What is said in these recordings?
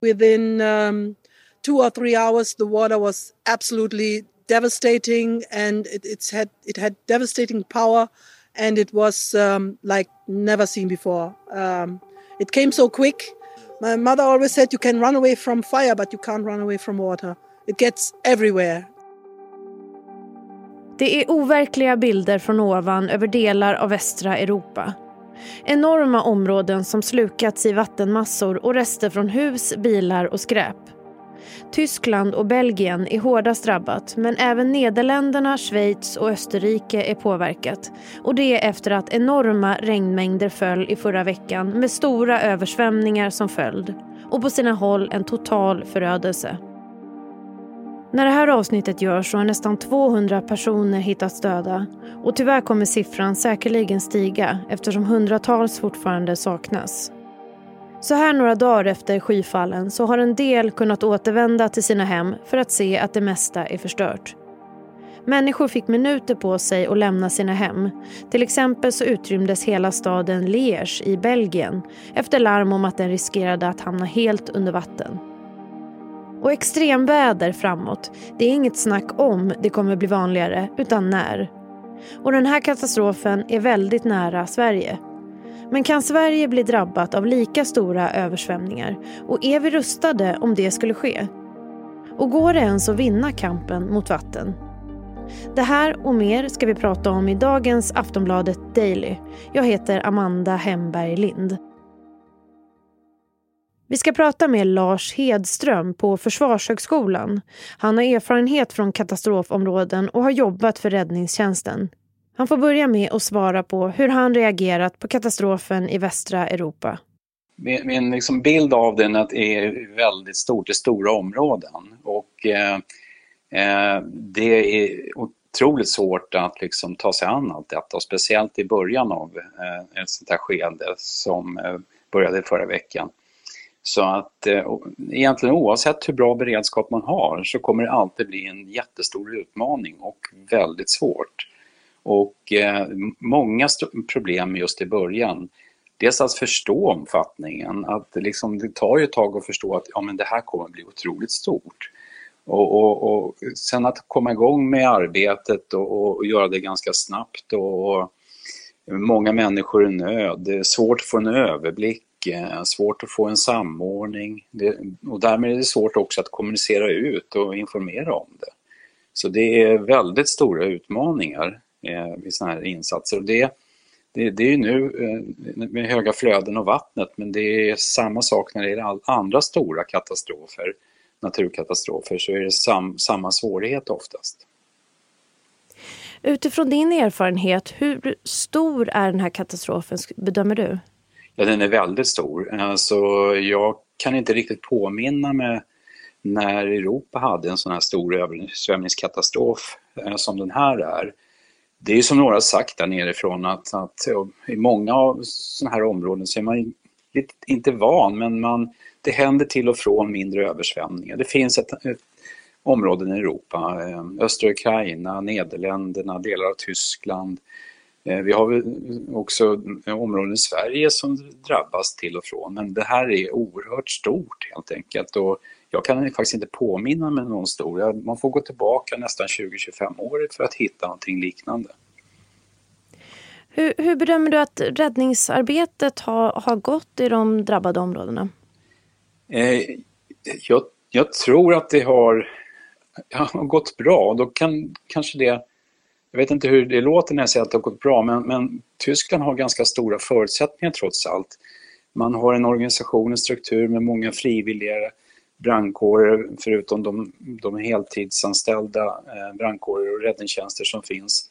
Within um, two or three hours, the water was absolutely devastating, and it, it's had it had devastating power, and it was um, like never seen before. Um, it came so quick. My mother always said, "You can run away from fire, but you can't run away from water. It gets everywhere." Det är overkliga bilder från ovan över delar av västra Europa. Enorma områden som slukats i vattenmassor och rester från hus, bilar och skräp. Tyskland och Belgien är hårdast drabbat men även Nederländerna, Schweiz och Österrike är påverkat. Och det är efter att enorma regnmängder föll i förra veckan med stora översvämningar som följd. Och på sina håll en total förödelse. När det här avsnittet görs så har nästan 200 personer hittats döda och tyvärr kommer siffran säkerligen stiga eftersom hundratals fortfarande saknas. Så här några dagar efter skyfallen så har en del kunnat återvända till sina hem för att se att det mesta är förstört. Människor fick minuter på sig att lämna sina hem. Till exempel så utrymdes hela staden Liège i Belgien efter larm om att den riskerade att hamna helt under vatten. Och extremväder framåt, det är inget snack om det kommer bli vanligare, utan när. Och den här katastrofen är väldigt nära Sverige. Men kan Sverige bli drabbat av lika stora översvämningar? Och är vi rustade om det skulle ske? Och går det ens att vinna kampen mot vatten? Det här och mer ska vi prata om i dagens Aftonbladet Daily. Jag heter Amanda Hemberg Lind. Vi ska prata med Lars Hedström på Försvarshögskolan. Han har erfarenhet från katastrofområden och har jobbat för räddningstjänsten. Han får börja med att svara på hur han reagerat på katastrofen i västra Europa. Min, min liksom bild av den är att det är väldigt stort, det är stora områden. Och eh, eh, det är otroligt svårt att liksom ta sig an allt detta, och speciellt i början av eh, ett sånt här skede som eh, började förra veckan. Så att eh, egentligen oavsett hur bra beredskap man har så kommer det alltid bli en jättestor utmaning och väldigt svårt. Och eh, många problem just i början. Dels att förstå omfattningen, att liksom, det tar ju ett tag att förstå att ja, men det här kommer att bli otroligt stort. Och, och, och sen att komma igång med arbetet och, och göra det ganska snabbt och, många människor i nöd, det är svårt att få en överblick Eh, svårt att få en samordning det, och därmed är det svårt också att kommunicera ut och informera om det. Så det är väldigt stora utmaningar eh, vid sådana här insatser. Och det, det, det är ju nu eh, med höga flöden och vattnet men det är samma sak när det gäller andra stora katastrofer, naturkatastrofer, så är det sam, samma svårighet oftast. Utifrån din erfarenhet, hur stor är den här katastrofen bedömer du? Ja, den är väldigt stor. Alltså, jag kan inte riktigt påminna mig när Europa hade en sån här stor översvämningskatastrof eh, som den här är. Det är som några sagt där nerifrån att, att i många av sådana här områden så är man lite, inte van men man, det händer till och från mindre översvämningar. Det finns ett, ett områden i Europa, eh, östra Ukraina, Nederländerna, delar av Tyskland, vi har också områden i Sverige som drabbas till och från, men det här är oerhört stort helt enkelt. Och jag kan faktiskt inte påminna mig någon stor. Man får gå tillbaka nästan 20-25 år för att hitta någonting liknande. Hur, hur, bedömer du att räddningsarbetet har, har gått i de drabbade områdena? Eh, jag, jag, tror att det har, har gått bra. Då kan kanske det jag vet inte hur det låter när jag säger att det har gått bra, men, men Tyskland har ganska stora förutsättningar trots allt. Man har en organisation, en struktur med många frivilliga brandkårer förutom de, de heltidsanställda eh, brandkårer och räddningstjänster som finns.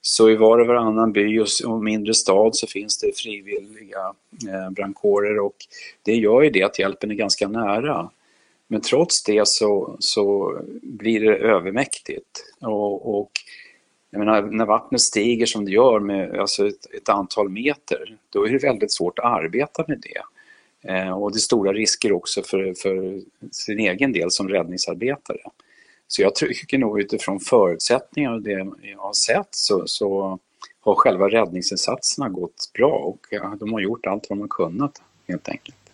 Så i var och varannan by och mindre stad så finns det frivilliga eh, brandkårer och det gör ju det att hjälpen är ganska nära. Men trots det så, så blir det övermäktigt. Och, och jag menar, när vattnet stiger som det gör med alltså ett, ett, antal meter, då är det väldigt svårt att arbeta med det. Eh, och det är stora risker också för, för sin egen del som räddningsarbetare. Så jag tycker nog utifrån förutsättningar och det jag har sett så, så har själva räddningsinsatserna gått bra och ja, de har gjort allt vad de har kunnat helt enkelt.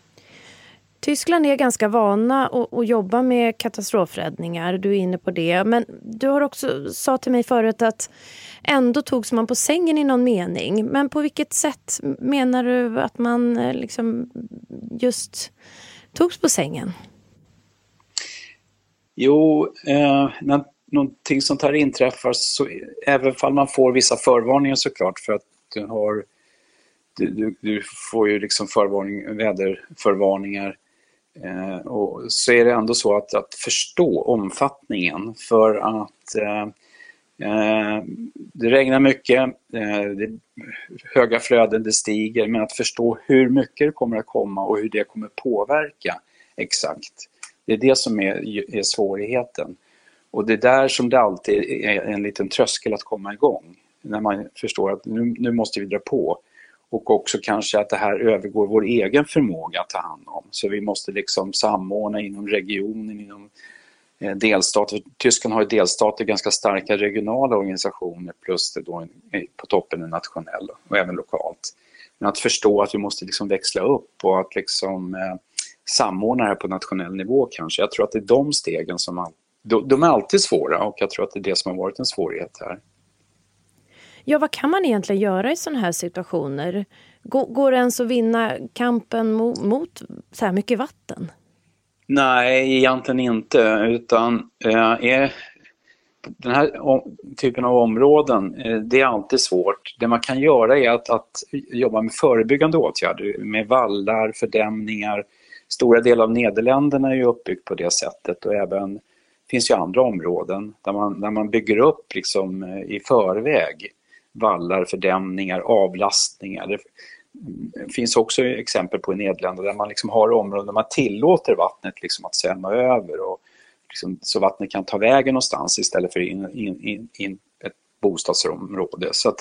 Tyskland är ganska vana att, jobba med katastrofräddningar, du är inne på det. Men du har också sa till mig förut att ändå togs man på sängen i någon mening. Men på vilket sätt menar du att man eh, liksom just togs på sängen? Jo, eh, när någonting sånt här inträffar så även om man får vissa förvarningar såklart för att du har du, du, du får ju liksom förvarning, väderförvarningar Eh, och så är det ändå så att, att förstå omfattningen för att eh, Eh, det regnar mycket, eh, det är höga flöden, det stiger, men att förstå hur mycket det kommer att komma och hur det kommer påverka exakt. Det är det som är, är svårigheten. Och det är där som det alltid är en liten tröskel att komma igång. När man förstår att nu, nu måste vi dra på. Och också kanske att det här övergår vår egen förmåga att ta hand om. Så vi måste liksom samordna inom regionen, inom eh, delstater. Tyskland har ju delstater, ganska starka regionala organisationer plus det då eh, på toppen en nationell och även lokalt. Men att förstå att vi måste liksom växla upp och att liksom eh, samordna det här på nationell nivå kanske. Jag tror att det är de stegen som man, de, de är alltid svåra och jag tror att det är det som har varit en svårighet här. Ja, vad kan man egentligen göra i sådana här situationer? Går, går det ens att vinna kampen mot, mot så här mycket vatten? Nej, egentligen inte. Utan eh, är den här typen av områden, eh, det är alltid svårt. Det man kan göra är att, att jobba med förebyggande åtgärder, med vallar, fördämningar. Stora delar av Nederländerna är ju uppbyggt på det sättet och även finns ju andra områden där man, där man bygger upp liksom eh, i förväg vallar, fördämningar, avlastningar. Det finns också exempel på i Nederländerna där man liksom har områden där man tillåter vattnet liksom att svämma över och liksom, så vattnet kan ta vägen någonstans istället för in, in, in, in ett bostadsområde. Så att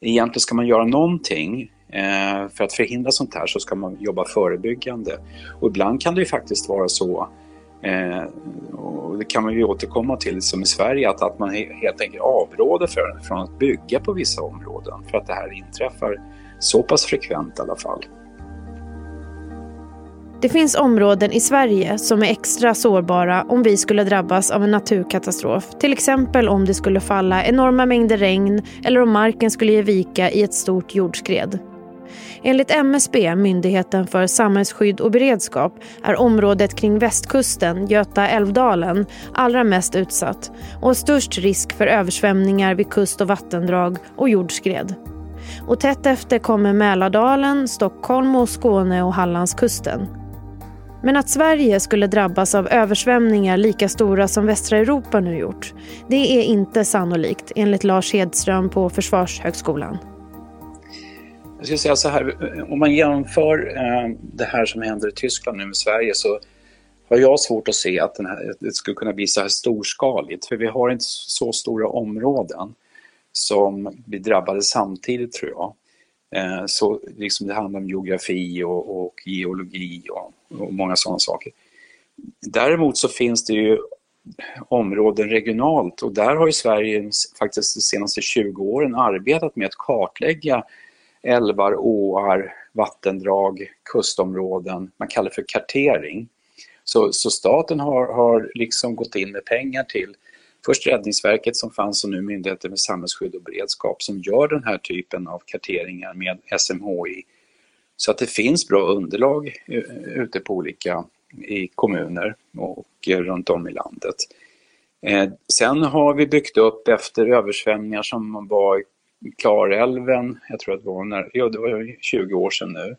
egentligen ska man göra någonting eh, för att förhindra sånt här så ska man jobba förebyggande. Och ibland kan det ju faktiskt vara så Eh, och det kan man ju återkomma till som i Sverige att, att man helt enkelt avråder för, från att bygga på vissa områden för att det här inträffar så pass frekvent i alla fall. Det finns områden i Sverige som är extra sårbara om vi skulle drabbas av en naturkatastrof. Till exempel om det skulle falla enorma mängder regn eller om marken skulle ge vika i ett stort jordskred. Enligt MSB, Myndigheten för samhällsskydd och beredskap, är området kring västkusten, Göta-Älvdalen, allra mest utsatt och har störst risk för översvämningar vid kust och vattendrag och jordskred. Och tätt efter kommer Mälardalen, Stockholm och Skåne och Hallandskusten. Men att Sverige skulle drabbas av översvämningar lika stora som västra Europa nu gjort, det är inte sannolikt enligt Lars Hedström på Försvarshögskolan. Jag skulle säga så här, om man jämför eh, det här som händer i Tyskland nu med Sverige så har jag svårt att se att här, det skulle kunna bli så här storskaligt, för vi har inte så stora områden som blir drabbade samtidigt tror jag. Eh, så liksom det handlar om geografi och, och geologi och, och, många sådana saker. Däremot så finns det ju områden regionalt och där har ju Sverige faktiskt de senaste 20 åren arbetat med att kartlägga älvar, åar, vattendrag, kustområden. Man kallar det för kartering. Så, så staten har, har liksom gått in med pengar till först Räddningsverket som fanns och nu Myndigheten för samhällsskydd och beredskap som gör den här typen av karteringar med SMHI. Så att det finns bra underlag eh, ute på olika i kommuner och runt om i landet. Eh, sen har vi byggt upp efter översvämningar som var i Klarälven, jag tror att det var, när, ja, det var 20 år sedan nu,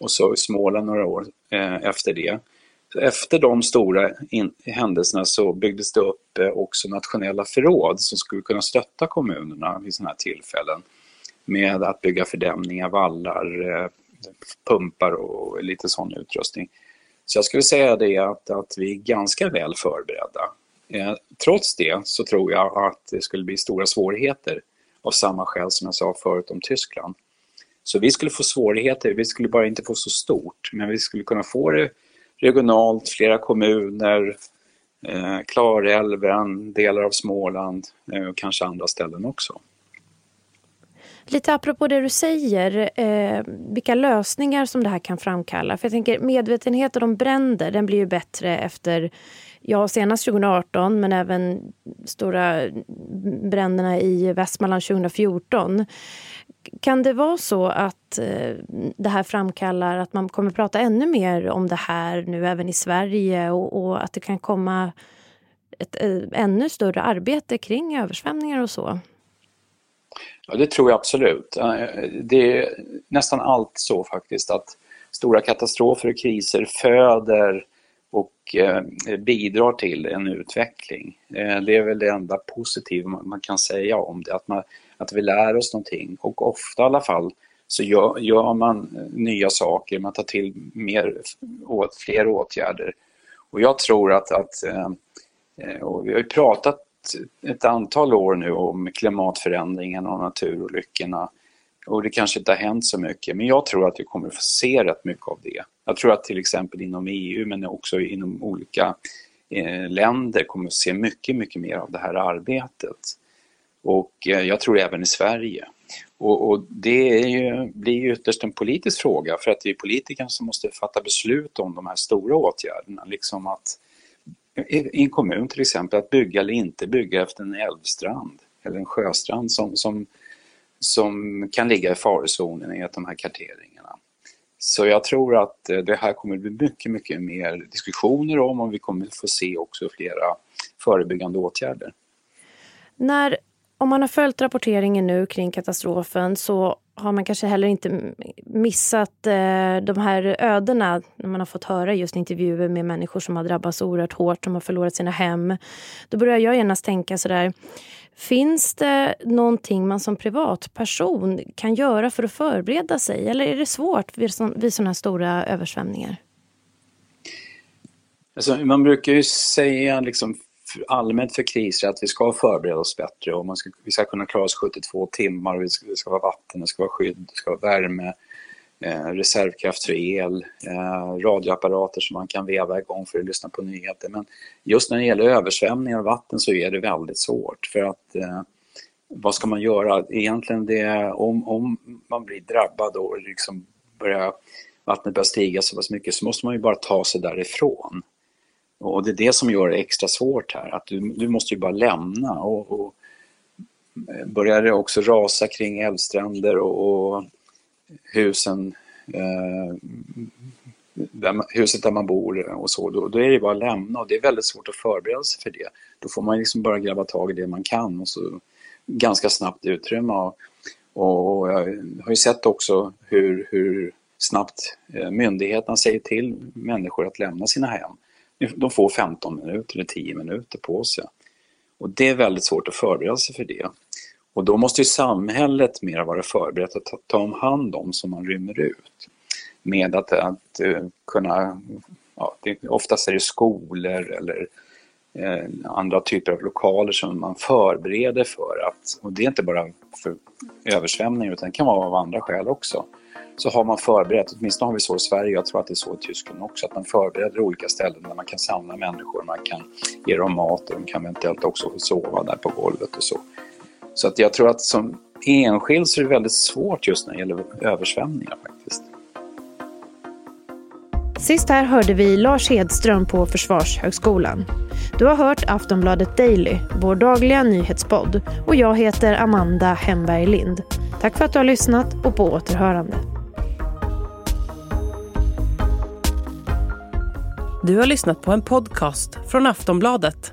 och så i Småland några år eh, efter det efter de stora händelserna så byggdes det upp eh, också nationella förråd som skulle kunna stötta kommunerna vid sådana här tillfällen med att bygga fördämningar, vallar, eh, pumpar och lite sån utrustning. Så jag skulle säga det att, att vi är ganska väl förberedda. Eh, trots det så tror jag att det skulle bli stora svårigheter av samma skäl som jag sa förut om Tyskland. Så vi skulle få svårigheter, vi skulle bara inte få så stort, men vi skulle kunna få det regionalt, flera kommuner, eh, Klarälven, delar av Småland eh, och kanske andra ställen också. Lite apropå det du säger, eh, vilka lösningar som det här kan framkalla. För jag tänker medvetenheten om bränder, den blir ju bättre efter, ja senast 2018 men även stora bränderna i Västmanland 2014. Kan det vara så att eh, det här framkallar att man kommer prata ännu mer om det här nu även i Sverige och, och att det kan komma ett, ett eh, ännu större arbete kring översvämningar och så? Ja, det tror jag absolut. Eh, det är nästan allt så faktiskt att stora katastrofer och kriser föder och eh, bidrar till en utveckling. Eh, det är väl det enda positiva man kan säga om det, att, man, att vi lär oss någonting och ofta i alla fall så gör, gör man eh, nya saker, man tar till mer, åt, fler åtgärder. Och jag tror att, att och vi har ju pratat ett antal år nu om klimatförändringen och naturolyckorna. Och det kanske inte har hänt så mycket, men jag tror att vi kommer att få se rätt mycket av det. Jag tror att till exempel inom EU, men också inom olika eh, länder kommer att se mycket, mycket mer av det här arbetet. Och eh, jag tror även i Sverige. Och, och det ju, blir ju ytterst en politisk fråga för att det är politikerna som måste fatta beslut om de här stora åtgärderna. Liksom att i en kommun till exempel att bygga eller inte bygga efter en älvstrand eller en sjöstrand som, som, som kan ligga i farozonen enligt de här karteringarna. Så jag tror att eh, det här kommer att bli mycket, mycket mer diskussioner om och vi kommer att få se också flera förebyggande åtgärder. När, om man har följt rapporteringen nu kring katastrofen så har man kanske heller inte missat eh, de här ödena när man har fått höra just intervjuer med människor som har drabbats oerhört hårt, som har förlorat sina hem. Då börjar jag genast tänka sådär, finns det någonting man som privatperson kan göra för att förbereda sig? Eller är det svårt vid, vid sådana här stora översvämningar? Alltså, man brukar ju säga liksom allmänt för kriser att vi ska förbereda oss bättre och man ska, vi ska kunna klara oss 72 timmar, det ska, det ska vara vatten, det ska vara skydd, det ska vara värme, eh, Eh, reservkraft för el, eh, radioapparater som man kan veva igång för att lyssna på nyheter. Men just när det gäller översvämningar och vatten så är det väldigt svårt för att eh, vad ska man göra? Egentligen det, om, om man blir drabbad och liksom börjar, vattnet börjar stiga så pass mycket så måste man ju bara ta sig därifrån. Och det är det som gör det extra svårt här, att du, du måste ju bara lämna. Och, och börjar det också rasa kring älvstränder och, och husen, eh, där huset där man bor och så, då, då, är det bara att lämna och det är väldigt svårt att förbereda sig för det. Då får man liksom bara gräva tag i det man kan och så ganska snabbt utrymma. Och, och jag har ju sett också hur, hur snabbt eh, myndigheterna säger till människor att lämna sina hem. De får 15 minuter eller 10 minuter på sig. Och det är väldigt svårt att förbereda sig för det. Och då måste ju samhället mer vara förberett att ta, ta om hand om som man rymmer ut. Med att, att uh, kunna, ja, det, oftast är det skolor eller eh, andra typer av lokaler som man förbereder för att, och det är inte bara för översvämningar utan det kan vara av andra skäl också så har man förberett, åtminstone har vi så i Sverige, jag tror att det är så i Tyskland också, att man förbereder olika ställen där man kan samla människor, man kan ge dem mat och de kan eventuellt också få sova där på golvet och så. Så att jag tror att som enskild så är det väldigt svårt just när det gäller översvämningar faktiskt. Sist här hörde vi Lars Hedström på Försvarshögskolan. Du har hört Aftonbladet Daily, vår dagliga nyhetspodd. Och jag heter Amanda Hemberg Lind. Tack för att du har lyssnat och på återhörande. Du har lyssnat på en podcast från Aftonbladet.